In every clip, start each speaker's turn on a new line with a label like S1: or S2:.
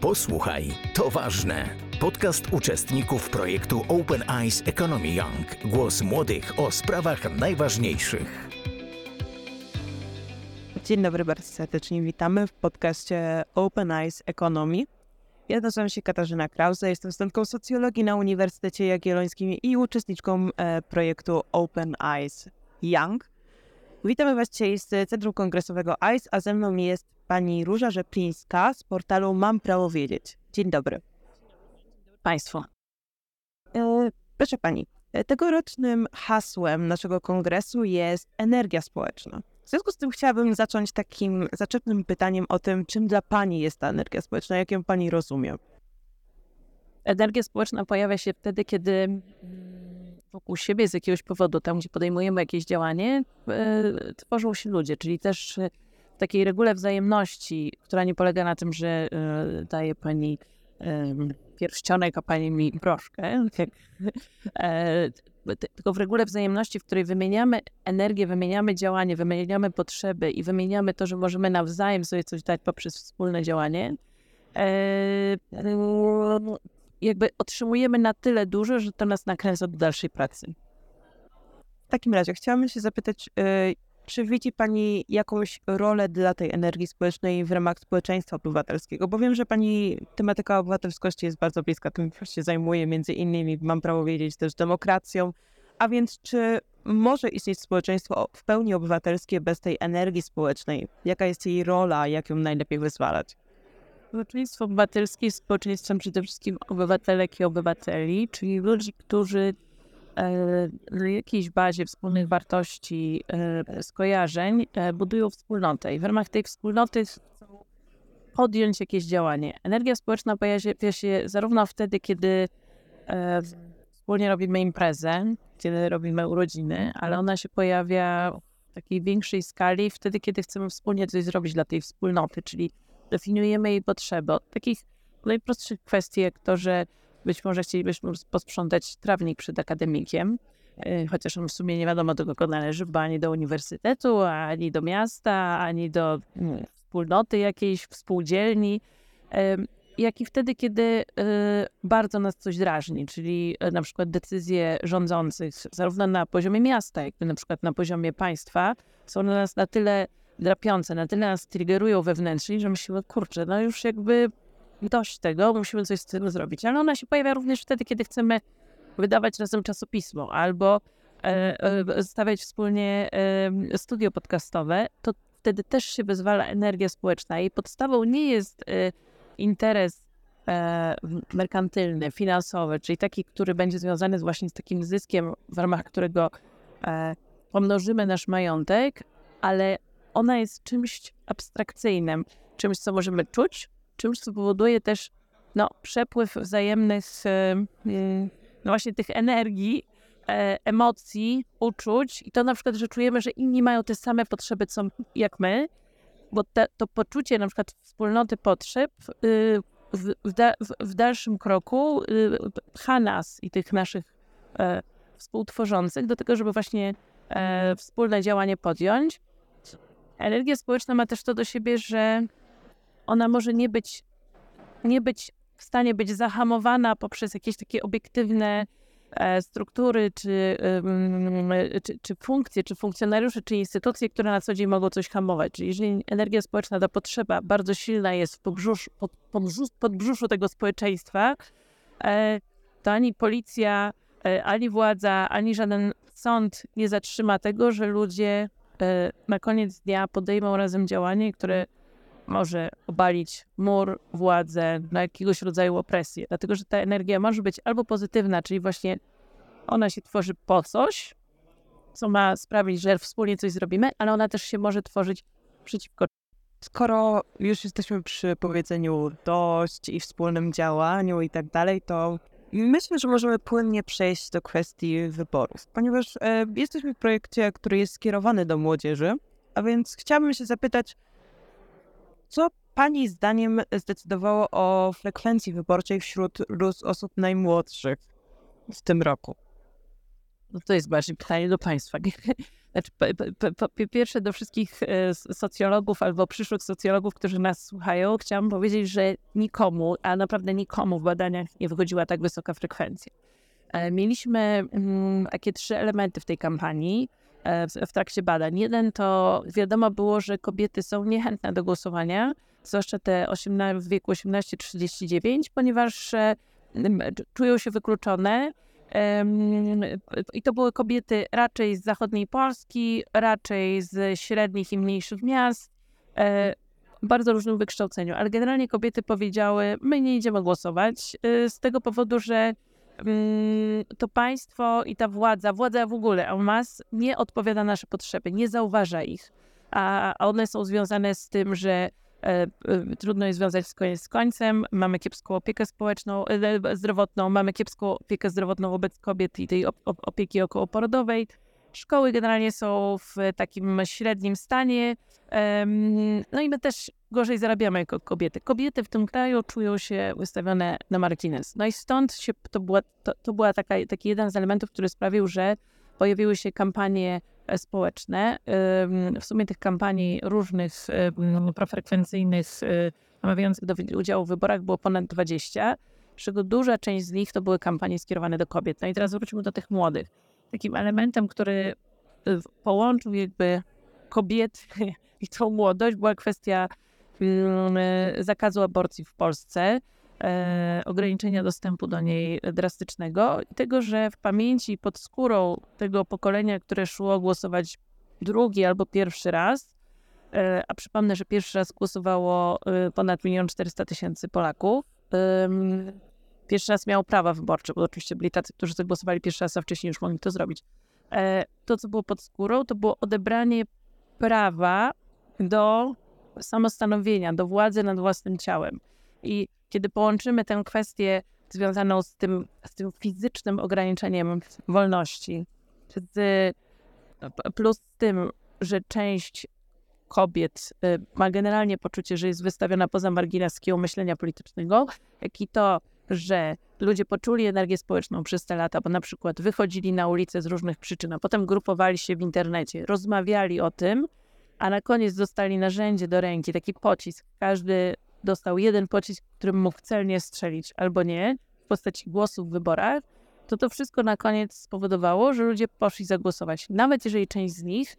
S1: Posłuchaj, to ważne. Podcast uczestników projektu Open Eyes Economy Young. Głos młodych o sprawach najważniejszych.
S2: Dzień dobry, bardzo serdecznie witamy w podcaście Open Eyes Economy. Ja nazywam się Katarzyna Krause, jestem studentką socjologii na Uniwersytecie Jagiellońskim i uczestniczką e, projektu Open Eyes Young. Witamy Was dzisiaj z Centrum Kongresowego ICE, a ze mną jest pani Róża Rzeplińska z portalu Mam Prawo Wiedzieć. Dzień dobry. Państwu. E, proszę pani, e, tegorocznym hasłem naszego kongresu jest energia społeczna. W związku z tym chciałabym zacząć takim zaczepnym pytaniem o tym, czym dla pani jest ta energia społeczna, jak ją pani rozumie.
S3: Energia społeczna pojawia się wtedy, kiedy wokół siebie z jakiegoś powodu, tam gdzie podejmujemy jakieś działanie, e, tworzą się ludzie, czyli też takiej regule wzajemności, która nie polega na tym, że e, daje pani pierścionek, a pani mi broszkę, tylko w regule wzajemności, w której wymieniamy energię, wymieniamy działanie, wymieniamy potrzeby i wymieniamy to, że możemy nawzajem sobie coś dać poprzez wspólne działanie, jakby otrzymujemy na tyle dużo, że to nas nakręca do dalszej pracy.
S2: W takim razie chciałabym się zapytać, y, czy widzi Pani jakąś rolę dla tej energii społecznej w ramach społeczeństwa obywatelskiego? Bo wiem, że Pani tematyka obywatelskości jest bardzo bliska, tym się zajmuje między innymi, mam prawo wiedzieć, też demokracją. A więc czy może istnieć społeczeństwo w pełni obywatelskie bez tej energii społecznej? Jaka jest jej rola, jak ją najlepiej wyzwalać?
S3: Społeczeństwo obywatelskie jest społeczeństwem przede wszystkim obywatelek i obywateli, czyli ludzi, którzy na jakiejś bazie wspólnych wartości, e, skojarzeń e, budują wspólnotę i w ramach tej wspólnoty chcą podjąć jakieś działanie. Energia społeczna pojawia się zarówno wtedy, kiedy wspólnie robimy imprezę, kiedy robimy urodziny, ale ona się pojawia w takiej większej skali wtedy, kiedy chcemy wspólnie coś zrobić dla tej wspólnoty, czyli definiujemy jej potrzeby. Od takich najprostszych kwestii, jak to, że być może chcielibyśmy posprzątać trawnik przed akademikiem, e, chociaż on w sumie nie wiadomo do kogo należy, bo ani do uniwersytetu, ani do miasta, ani do hmm, wspólnoty jakiejś, współdzielni, jak i wtedy, kiedy e, bardzo nas coś drażni, czyli e, na przykład decyzje rządzących, zarówno na poziomie miasta, jak i na przykład na poziomie państwa, są dla nas na tyle drapiące, na tyle nas triggerują wewnętrznie, że myślimy, kurczę, no już jakby dość tego, musimy coś z tym zrobić. Ale ona się pojawia również wtedy, kiedy chcemy wydawać razem czasopismo albo e, e, stawiać wspólnie studio podcastowe, to wtedy też się wyzwala energia społeczna. Jej podstawą nie jest e, interes merkantylny, finansowy, czyli taki, który będzie związany właśnie z takim zyskiem, w ramach którego pomnożymy nasz majątek, ale ona jest czymś abstrakcyjnym, czymś, co możemy czuć, czymś, co powoduje też no, przepływ wzajemnych, no właśnie tych energii, e, emocji, uczuć i to na przykład, że czujemy, że inni mają te same potrzeby, co jak my, bo te, to poczucie na przykład wspólnoty potrzeb y, w, w, w, dalszym kroku y, pcha nas i tych naszych e, współtworzących do tego, żeby właśnie e, wspólne działanie podjąć. Energia społeczna ma też to do siebie, że ona może nie być, nie być w stanie być zahamowana poprzez jakieś takie obiektywne e, struktury, czy, czy, czy, funkcje, czy funkcjonariusze, czy instytucje, które na co dzień mogą coś hamować. Czyli jeżeli energia społeczna, ta potrzeba bardzo silna jest w podbrzuszu, pod, podbrzuszu, podbrzuszu tego społeczeństwa, e, to ani policja, e, ani władza, ani żaden sąd nie zatrzyma tego, że ludzie na koniec dnia podejmą razem działanie, które może obalić mur, władzę, na jakiegoś rodzaju opresję. Dlatego, że ta energia może być albo pozytywna, czyli właśnie ona się tworzy po coś, co ma sprawić, że wspólnie coś zrobimy, ale ona też się może tworzyć przeciwko.
S2: Skoro już jesteśmy przy powiedzeniu dość i wspólnym działaniu i tak dalej, to Myślę, że możemy płynnie przejść do kwestii wyborów, ponieważ e, jesteśmy w projekcie, który jest skierowany do młodzieży, a więc chciałabym się zapytać, co Pani zdaniem zdecydowało o frekwencji wyborczej wśród osób najmłodszych w tym roku?
S3: no to jest bardziej pytanie do Państwa. Znaczy, po, pierwsze do wszystkich e, socjologów albo przyszłych socjologów, którzy nas słuchają, chciałam powiedzieć, że nikomu, a naprawdę nikomu w badaniach nie wychodziła tak wysoka frekwencja. E, mieliśmy mm, takie trzy elementy w tej kampanii w, w trakcie badań. Jeden to wiadomo było, że kobiety są niechętne do głosowania, zwłaszcza te 18, w wieku 18-39, ponieważ czują się wykluczone i to były kobiety raczej z zachodniej Polski, raczej z średnich i mniejszych miast, e, bardzo różnym wykształceniu, ale generalnie kobiety powiedziały: My nie idziemy głosować e, z tego powodu, że to państwo i ta władza, władza w ogóle, masse, nie odpowiada na nasze potrzeby, nie zauważa ich. A one są związane z tym, że E, e, trudno jest związać z koniec z końcem. Mamy kiepską opiekę społeczną, e, zdrowotną, mamy kiepską opiekę zdrowotną wobec kobiet i tej opieki okołoporodowej. Szkoły generalnie są w takim średnim stanie. No i my też gorzej zarabiamy jako kobiety. Kobiety w tym kraju czują się wystawione na margines. No i stąd się, to, była, to, to była taka, taki jeden z elementów, który sprawił, że pojawiły się kampanie E, społeczne. W sumie tych kampanii różnych profrekwencyjnych, e, namawiających do udziału w wyborach było ponad 20, z czego duża część z nich to były kampanie skierowane do kobiet. No i teraz wróćmy do tych młodych. Takim elementem, który e, połączył jakby kobiety i tą młodość była kwestia zakazu aborcji w Polsce e, ograniczenia dostępu do niej drastycznego i tego, że w pamięci pod skórą tego pokolenia, które szło głosować drugi albo pierwszy raz, e, a przypomnę, że pierwszy raz głosowało e, ponad 1 400 tysięcy Polaków, pierwszy raz miało prawa wyborcze, bo oczywiście byli tacy, którzy zagłosowali pierwszy raz, a wcześniej już mogli to zrobić. E, to, co było pod skórą, to było odebranie prawa do samostanowienia, do władzy nad własnym ciałem. I kiedy połączymy tę kwestię związaną z tym, z tym fizycznym ograniczeniem wolności, z, plus z tym, że część kobiet y, ma generalnie poczucie, że jest wystawiona poza margineskiem myślenia politycznego, jak i to, że ludzie poczuli energię społeczną przez te lata, bo na przykład wychodzili na ulicę z różnych przyczyn, a potem grupowali się w internecie, rozmawiali o tym, a na koniec dostali narzędzie do ręki, taki pocisk. Każdy dostał jeden pocisk, którym mógł celnie strzelić albo nie, w postaci głosów w wyborach, to to wszystko na koniec spowodowało, że ludzie poszli zagłosować. Nawet jeżeli część z nich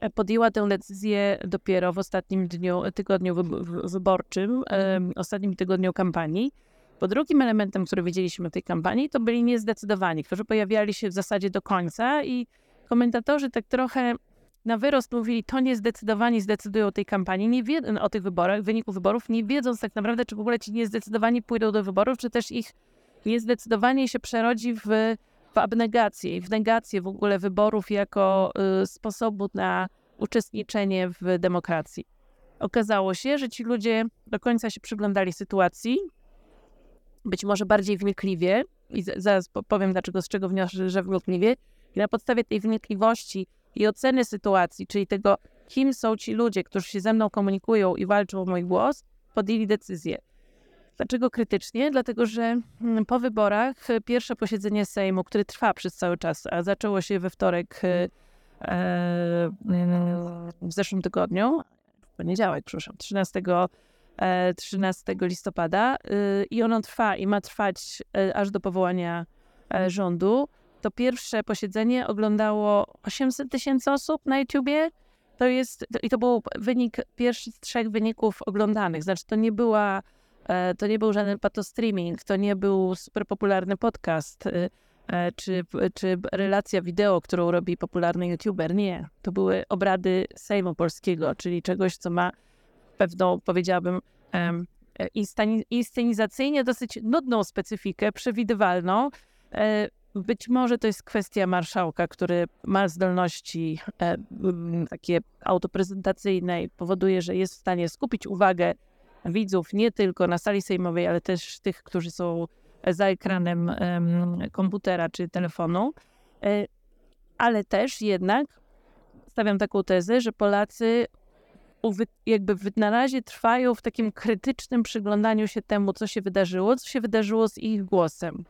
S3: e, podjęła tę decyzję dopiero w ostatnim dniu, tygodniu wyborczym, ostatnim tygodniu kampanii. Bo drugim elementem, który widzieliśmy w tej kampanii, to byli niezdecydowani, którzy pojawiali się w zasadzie do końca i komentatorzy tak trochę na wyrost mówili, to niezdecydowani zdecydują o tej kampanii, nie o tych wyborach, wyniku wyborów, nie wiedząc tak naprawdę, czy w ogóle ci niezdecydowani pójdą do wyborów, czy też ich niezdecydowanie się przerodzi w, w abnegację i w negację w ogóle wyborów jako y, sposobu na uczestniczenie w demokracji. Okazało się, że ci ludzie do końca się przyglądali sytuacji, być może bardziej wnikliwie, i zaraz powiem dlaczego, z czego wniosę, że wnikliwie, i na podstawie tej wnikliwości i oceny sytuacji, czyli tego, kim są ci ludzie, którzy się ze mną komunikują i walczą o mój głos, podjęli decyzję. Dlaczego krytycznie? Dlatego, że mm, po wyborach e, pierwsze posiedzenie Sejmu, które trwa przez cały czas, a zaczęło się we wtorek e, e, w zeszłym tygodniu, w poniedziałek, przepraszam, 13, 13 listopada i ono trwa i ma trwać aż do powołania rządu to pierwsze posiedzenie oglądało 800 tysięcy osób na YouTubie. To jest, i to był wynik pierwszy z trzech wyników oglądanych. Znaczy, to nie była, e, to nie był żaden patostreaming, to nie był super popularny podcast, e, e, czy, czy relacja wideo, którą robi popularny YouTuber. Nie. To były obrady Sejmu Polskiego, czyli czegoś, co ma pewną, powiedziałabym, inscenizacyjnie dosyć nudną specyfikę, przewidywalną, być może to jest kwestia marszałka, który ma zdolności e, takie autoprezentacyjne i powoduje, że jest w stanie skupić uwagę widzów nie tylko na sali sejmowej, ale też tych, którzy są za ekranem e, komputera czy telefonu. E, ale też jednak stawiam taką tezę, że Polacy jakby na razie trwają w takim krytycznym przyglądaniu się temu, co się wydarzyło, co się wydarzyło z ich głosem.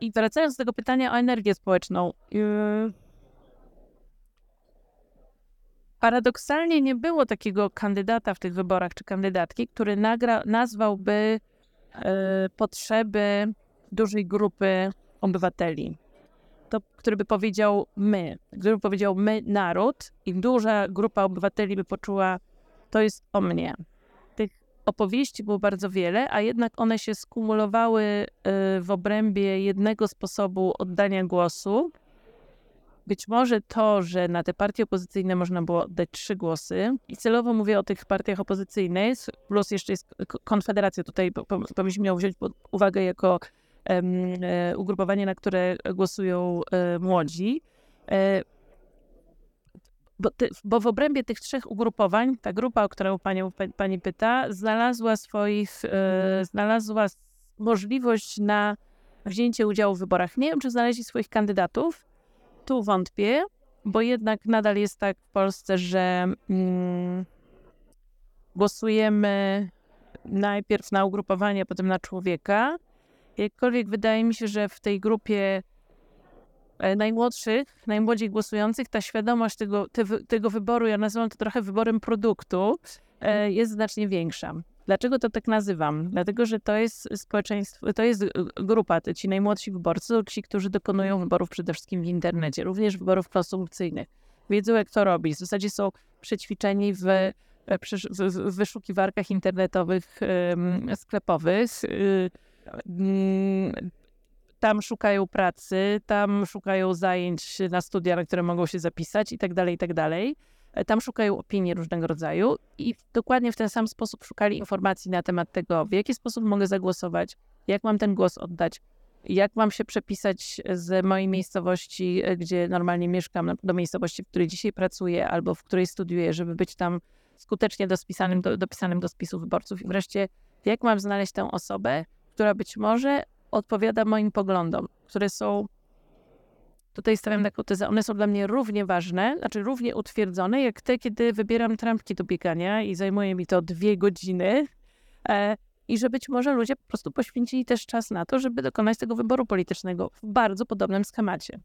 S3: I wracając do tego pytania o energię społeczną. Yy... Paradoksalnie nie było takiego kandydata w tych wyborach, czy kandydatki, który nagra, nazwałby yy, potrzeby dużej grupy obywateli. To, który by powiedział my, który by powiedział my, naród, i duża grupa obywateli by poczuła, to jest o mnie. Tych opowieści było bardzo wiele, a jednak one się skumulowały y, w obrębie jednego sposobu oddania głosu. Być może to, że na te partie opozycyjne można było oddać trzy głosy, i celowo mówię o tych partiach opozycyjnych, plus jeszcze jest Konfederacja, tutaj powinniśmy ją wziąć pod uwagę jako ugrupowanie, na które głosują e, młodzi. E, bo, ty, bo, w obrębie tych trzech ugrupowań, ta grupa, o którą panią, pani pyta, znalazła swoich, znalazła możliwość na wzięcie udziału w wyborach. Nie wiem, czy znaleźli swoich kandydatów. Tu wątpię, bo jednak nadal jest tak w Polsce, że mm, głosujemy najpierw na ugrupowanie, potem na człowieka. Jakkolwiek wydaje mi się, że w tej grupie e, najmłodszych, najmłodziej głosujących, ta świadomość tego, te, tego wyboru, ja nazywam to trochę wyborem produktu, e, mhm. jest znacznie większa. Dlaczego to tak nazywam? Dlatego, że to jest społeczeństwo, to jest grupa, to ci najmłodsi wyborcy, ci, którzy dokonują wyborów przede wszystkim w internecie, również wyborów konsumpcyjnych. Wiedzą, jak to robić. W zasadzie są przećwiczeni w, e, w wyszukiwarkach internetowych, sklepowych y, tam szukają pracy, tam szukają zajęć na studia, na które mogą się zapisać i tak dalej, i tak dalej. E, tam szukają opinii różnego rodzaju i dokładnie w ten sam sposób szukali informacji na temat tego, w jaki sposób mogę zagłosować, jak mam ten głos oddać, jak mam się przepisać z mojej miejscowości, e, gdzie normalnie mieszkam, do miejscowości, w której dzisiaj pracuję albo w której studiuję, żeby być tam skutecznie dospisanym do, dopisanym do spisu wyborców. I wreszcie, jak mam znaleźć tę osobę, która być może odpowiada moim poglądom, które są, tutaj stawiam taką tezę, one są dla mnie równie ważne, znaczy równie utwierdzone, jak te, kiedy wybieram trampki do biegania i zajmuje mi to dwie godziny. E, I że być może ludzie po prostu poświęcili też czas na to, żeby dokonać tego wyboru politycznego w bardzo podobnym schemacie.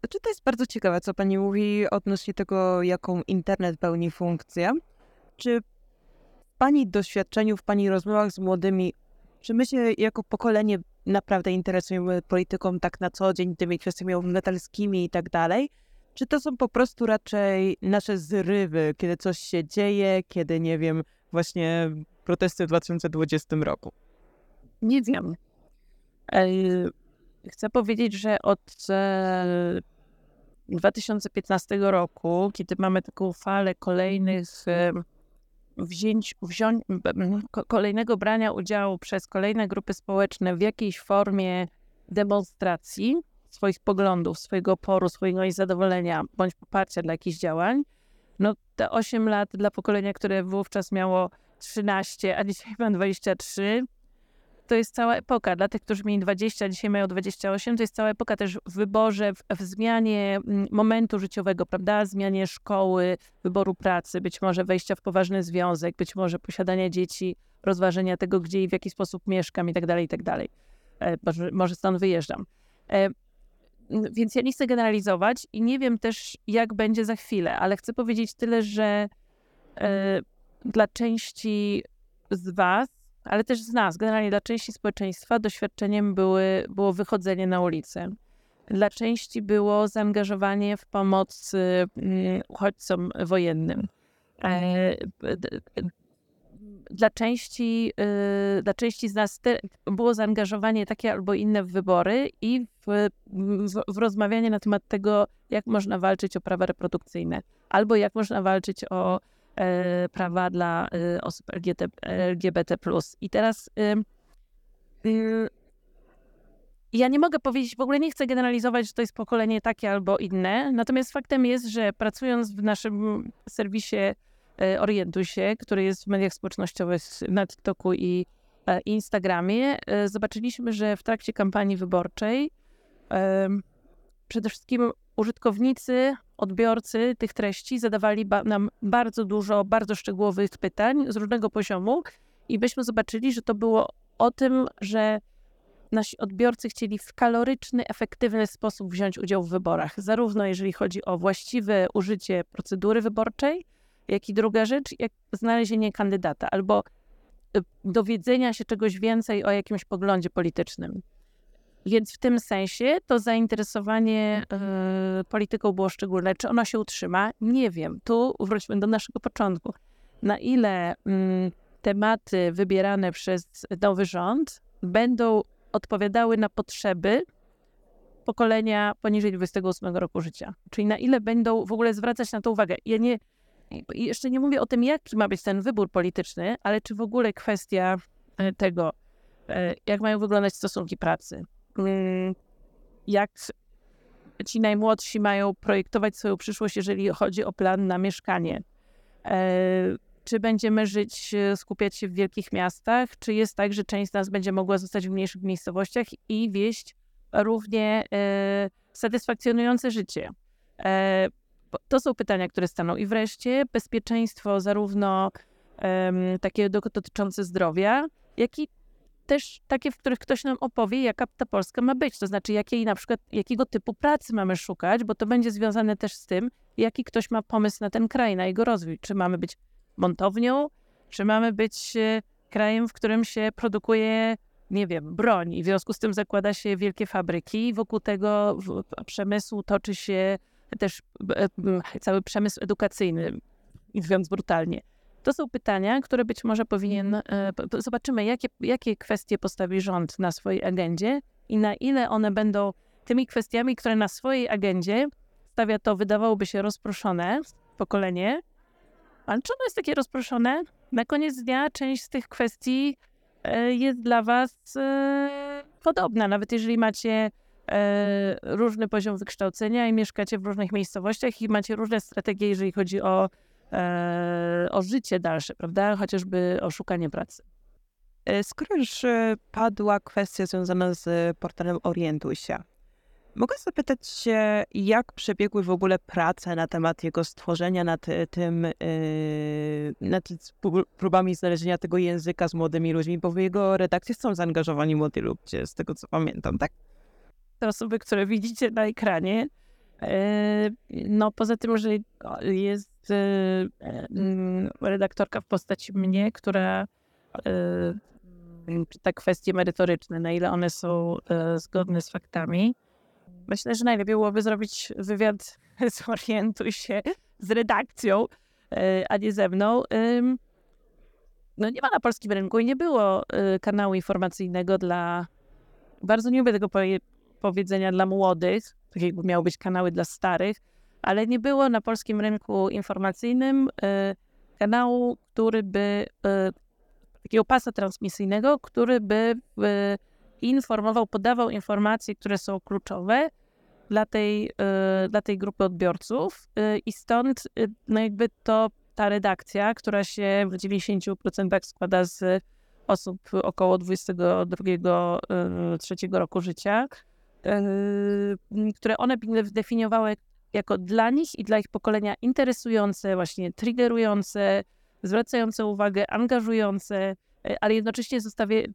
S2: Znaczy, to jest bardzo ciekawe, co pani mówi odnośnie tego, jaką internet pełni funkcję. Czy Pani doświadczeniu, w Pani rozmowach z młodymi, czy my się jako pokolenie naprawdę interesujemy polityką tak na co dzień, tymi kwestiami obywatelskimi i tak dalej? Czy to są po prostu raczej nasze zrywy, kiedy coś się dzieje, kiedy, nie wiem, właśnie protesty w 2020 roku?
S3: Nie wiem. Chcę powiedzieć, że od 2015 e, roku, kiedy mamy taką falę kolejnych wziąć, kolejnego brania udziału przez kolejne grupy społeczne w jakiejś formie demonstracji swoich poglądów, swojego oporu, swojego niezadowolenia bądź poparcia dla jakichś działań, no te 8 lat dla pokolenia, które wówczas miało 13, a dzisiaj ma 23, to jest cała epoka. Dla tych, którzy mieli 20, a dzisiaj mają 28, to jest cała epoka też w wyborze, w, w zmianie mm, momentu życiowego, prawda? Zmianie szkoły, wyboru pracy, być może wejścia w poważny związek, być może posiadania dzieci, rozważenia tego, gdzie i w jaki sposób mieszkam i tak dalej, i tak dalej. E, może, może stąd wyjeżdżam. E, więc ja nie chcę generalizować i nie wiem też, jak będzie za chwilę, ale chcę powiedzieć tyle, że e, dla części z Was ale też z nas, generalnie dla części społeczeństwa, doświadczeniem były, było wychodzenie na ulicę. Dla części było zaangażowanie w pomoc mm, uchodźcom wojennym. E, dla części, y, dla części z nas było zaangażowanie takie albo inne w wybory i w, w, w rozmawianie na temat tego, jak można walczyć o prawa reprodukcyjne, albo jak można walczyć o prawa dla e, osób LGBT. I teraz y, ja nie mogę powiedzieć, w ogóle nie chcę generalizować, że to jest pokolenie takie albo inne, natomiast faktem jest, że pracując w naszym serwisie e, Orientuj się, który jest w mediach społecznościowych na TikToku i Instagramie, zobaczyliśmy, że w trakcie kampanii wyborczej przede wszystkim użytkownicy, odbiorcy tych treści zadawali ba nam bardzo dużo, bardzo szczegółowych pytań z różnego poziomu i byśmy zobaczyli, że to było o tym, że nasi odbiorcy chcieli w kaloryczny, efektywny sposób wziąć udział w wyborach, zarówno jeżeli chodzi o właściwe użycie procedury wyborczej, jak i druga rzecz, jak znalezienie kandydata albo y, dowiedzenia się czegoś więcej o jakimś poglądzie politycznym. Więc w tym sensie to zainteresowanie y, polityką było szczególne. Czy ono się utrzyma? Nie wiem. Tu wróćmy do naszego początku. Na ile y, tematy wybierane przez nowy rząd będą odpowiadały na potrzeby pokolenia poniżej 28 roku życia. Czyli na ile będą w ogóle zwracać na to uwagę. Ja nie, jeszcze nie mówię o tym, jaki ma być ten wybór polityczny, ale czy w ogóle kwestia e, tego, e, jak mają wyglądać stosunki pracy, jak ci najmłodsi mają projektować swoją przyszłość, jeżeli chodzi o plan na mieszkanie. E, czy będziemy żyć, skupiać się w wielkich miastach, czy jest tak, że część z nas będzie mogła zostać w mniejszych miejscowościach i wieść równie satysfakcjonujące życie. To są pytania, które staną. I wreszcie bezpieczeństwo zarówno takie dotyczące zdrowia, jak i też takie, w których ktoś nam opowie, jaka ta Polska ma być. To znaczy, jakiej na przykład, jakiego typu pracy mamy szukać, bo to będzie związane też z tym, jaki ktoś ma pomysł na ten kraj, na jego rozwój. Czy mamy być montownią, czy mamy być e, krajem, w którym się produkuje, nie wiem, broń i w związku z tym zakłada się wielkie fabryki wokół tego przemysłu toczy się też e, cały przemysł edukacyjny, mówiąc brutalnie. To są pytania, które być może powinien. E, zobaczymy, jakie, jakie kwestie postawi rząd na swojej agendzie i na ile one będą tymi kwestiami, które na swojej agendzie stawia to, wydawałoby się, rozproszone pokolenie. Ale czy ono jest takie rozproszone? Na koniec dnia część z tych kwestii e, jest dla Was podobna. Nawet jeżeli macie e, różny poziom wykształcenia i mieszkacie w różnych miejscowościach i macie różne strategie, jeżeli chodzi o, e, o życie dalsze, prawda? Chociażby o szukanie pracy.
S2: E, skoro już e, padła kwestia związana z portalem Orientuj się, mogę zapytać się, jak przebiegły w ogóle prace na temat jego stworzenia, nad tym, e, nad próbami znalezienia tego języka z młodymi ludźmi, bo w jego redakcji są zaangażowani młodzi ludzie, z tego co pamiętam, tak?
S3: te osoby, które widzicie na ekranie. E, no poza tym, że jest e, mm, redaktorka w postaci mnie, która te kwestie merytoryczne, na ile one są zgodne z faktami. Myślę, że najlepiej byłoby zrobić wywiad, zorientuj się, z redakcją, a nie ze mną. No nie ma na polskim rynku i nie było kanału informacyjnego dla bardzo nie lubię tego powiedzenia dla młodych, tak jakby miały być kanały dla starych, ale nie było na polskim rynku informacyjnym y, kanału, który by, y, takiego pasa transmisyjnego, który by y, informował, podawał informacje, które są kluczowe dla tej, dla tej grupy odbiorców i stąd no jakby to ta redakcja, która się w 90% składa z osób około 22-3 roku życia, które one definiowały jako dla nich i dla ich pokolenia interesujące, właśnie triggerujące, zwracające uwagę, angażujące, yy, ale jednocześnie zostawię,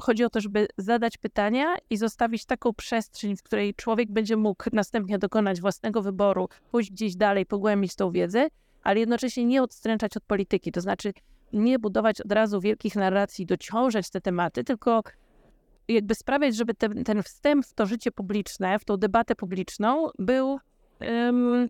S3: chodzi o to, żeby zadać pytania i zostawić taką przestrzeń, w której człowiek będzie mógł następnie dokonać własnego wyboru, pójść gdzieś dalej, pogłębić tą wiedzę, ale jednocześnie nie odstręczać od polityki, to znaczy nie budować od razu wielkich narracji, dociążać te tematy, tylko jakby sprawiać, żeby ten, ten wstęp w to życie publiczne, w tą debatę publiczną był, um,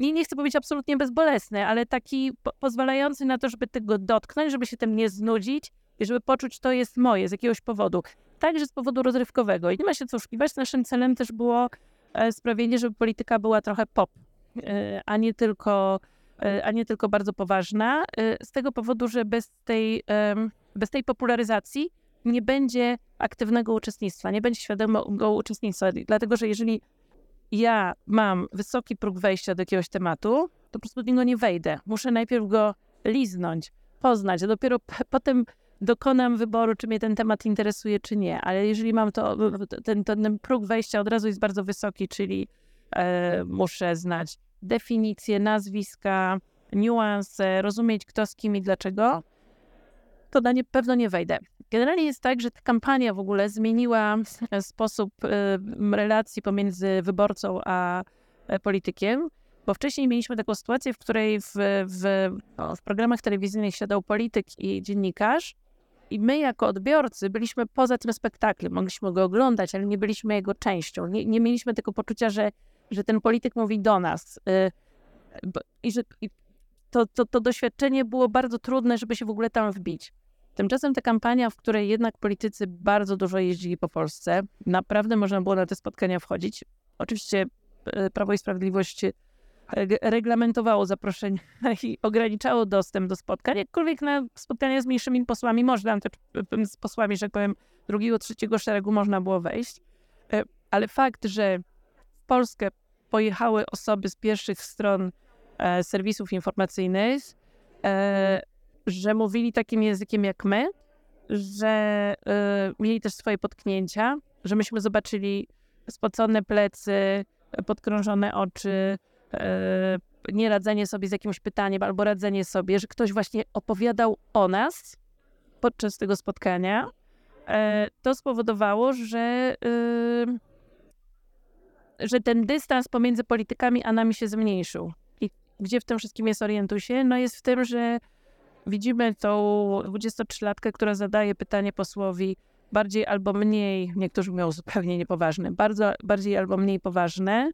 S3: nie, nie chcę powiedzieć absolutnie bezbolesny, ale taki po, pozwalający na to, żeby tego dotknąć, żeby się tym nie znudzić i żeby poczuć, to jest moje z jakiegoś powodu. Także z powodu rozrywkowego. I nie ma się co oszukiwać, naszym celem też było e, sprawienie, żeby polityka była trochę pop, e, a nie tylko, e, a nie tylko bardzo poważna. Z tego powodu, że bez tej, bez tej popularyzacji nie będzie aktywnego uczestnictwa, nie będzie świadomego uczestnictwa. Dlatego, że jeżeli ja mam wysoki próg wejścia do jakiegoś tematu, to po prostu do niego nie wejdę. Muszę najpierw go liznąć, poznać, a dopiero potem dokonam wyboru, czy mnie ten temat interesuje, czy nie. Ale jeżeli mam to, ten, ten próg wejścia od razu jest bardzo wysoki, czyli e, muszę znać definicje, nazwiska, niuanse, rozumieć kto z kim i dlaczego, to na nie pewno nie wejdę. generalnie jest tak, że ta kampania w ogóle zmieniła sposób relacji pomiędzy wyborcą a politykiem, bo wcześniej mieliśmy taką sytuację, w której w, w, no, w programach telewizyjnych siadał polityk i dziennikarz, i my jako odbiorcy byliśmy poza tym spektaklem, mogliśmy go oglądać, ale nie byliśmy jego częścią. Nie, nie mieliśmy tego poczucia, że, że ten polityk mówi do nas. I że to, to, to doświadczenie było bardzo trudne, żeby się w ogóle tam wbić. Tymczasem ta kampania, w której jednak politycy bardzo dużo jeździli po Polsce, naprawdę można było na te spotkania wchodzić. Oczywiście y, Prawo i Sprawiedliwość reglamentowało zaproszenia i ograniczało dostęp do spotkań, jakkolwiek na spotkania z mniejszymi posłami można, z posłami, że tak powiem, drugiego, trzeciego szeregu można było wejść. E, ale fakt, że w Polskę pojechały osoby z pierwszych stron e, serwisów informacyjnych, e, że mówili takim językiem jak my, że mieli też swoje potknięcia, że myśmy zobaczyli spocone plecy, podkrążone oczy, E, nie radzenie sobie z jakimś pytaniem albo radzenie sobie, że ktoś właśnie opowiadał o nas podczas tego spotkania, e, to spowodowało, że, y, że ten dystans pomiędzy politykami a nami się zmniejszył. I gdzie w tym wszystkim jest, orientuj się? No jest w tym, że widzimy tą 23-latkę, która zadaje pytanie posłowi bardziej albo mniej, niektórzy mówią zupełnie niepoważne, bardzo, bardziej albo mniej poważne,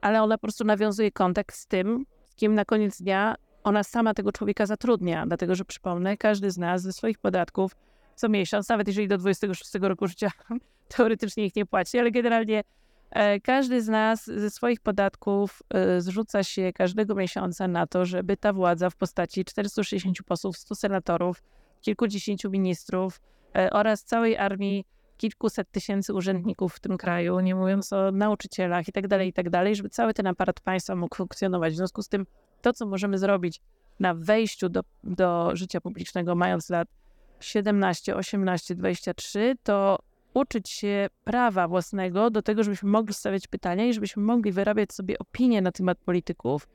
S3: ale ona po prostu nawiązuje kontakt z tym, z kim na koniec dnia ona sama tego człowieka zatrudnia. Dlatego, że przypomnę, każdy z nas ze swoich podatków co miesiąc, nawet jeżeli do 26 roku życia teoretycznie ich nie płaci, ale generalnie każdy z nas ze swoich podatków e, zrzuca się każdego miesiąca na to, żeby ta władza w postaci 460 posłów, 100 senatorów, kilkudziesięciu ministrów e, oraz całej armii kilkuset tysięcy urzędników w tym kraju, nie mówiąc o nauczycielach i tak dalej, i tak żeby cały ten aparat państwa mógł funkcjonować. W związku z tym to, co możemy zrobić na wejściu do, do życia publicznego, mając lat 17, 18, 23, to uczyć się prawa własnego do tego, żebyśmy mogli stawiać pytania i żebyśmy mogli wyrabiać sobie opinie na temat polityków.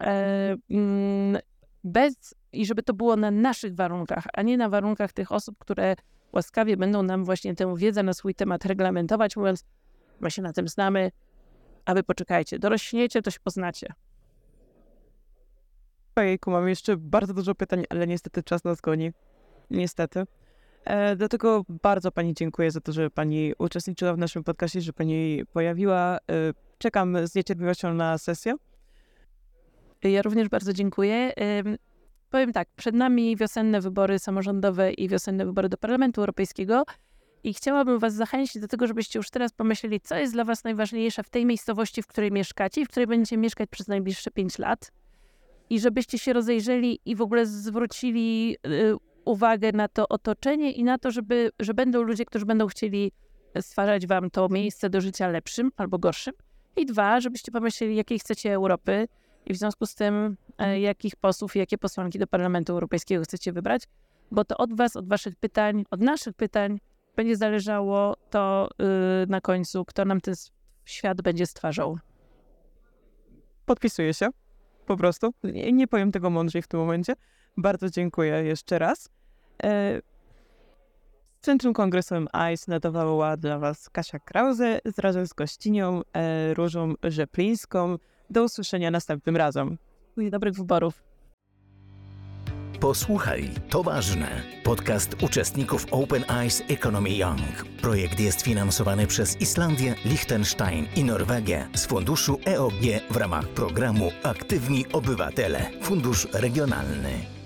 S3: E, mm, bez, I żeby to było na naszych warunkach, a nie na warunkach tych osób, które łaskawie będą nam właśnie tę wiedzę na swój temat reglamentować, mówiąc, my się na tym znamy, a wy poczekajcie, dorośniecie, to się poznacie.
S2: Ojejku, mam jeszcze bardzo dużo pytań, ale niestety czas nas goni. Niestety. E, dlatego bardzo Pani dziękuję za to, że Pani uczestniczyła w naszym podcastie, że Pani pojawiła. E, czekam z niecierpliwością na sesję.
S3: Ja również bardzo dziękuję. Powiem tak, przed nami wiosenne wybory samorządowe i wiosenne wybory do Parlamentu Europejskiego. I chciałabym Was zachęcić do tego, żebyście już teraz pomyśleli, co jest dla Was najważniejsze w tej miejscowości, w której mieszkacie i w której będziecie mieszkać przez najbliższe 5 lat. I żebyście się rozejrzeli i w ogóle zwrócili y, uwagę na to otoczenie i na to, żeby, że będą ludzie, którzy będą chcieli stwarzać Wam to miejsce do życia lepszym albo gorszym. I dwa, żebyście pomyśleli, jakiej chcecie Europy, i w związku z tym, e, mhm. jakich posłów i jakie posłanki do Parlamentu Europejskiego chcecie wybrać, bo to od Was, od Waszych pytań, od naszych pytań będzie zależało to yy, na końcu, kto nam ten świat będzie stwarzał.
S2: Podpisuję się. Po prostu. Nie, nie powiem tego mądrzej w tym momencie. Bardzo dziękuję jeszcze raz. E, Centrum Kongresowym ICE nadawała dla Was Kasia Krause razem z gościnią e, Różą Rzeplińską. Do usłyszenia następnym razem.
S3: I dobrych wyborów.
S1: Posłuchaj, to ważne. Podcast uczestników Open Eyes Economy Young. Projekt jest finansowany przez Islandię, Liechtenstein i Norwegię z funduszu EOG w ramach programu Aktywni Obywatele, Fundusz Regionalny.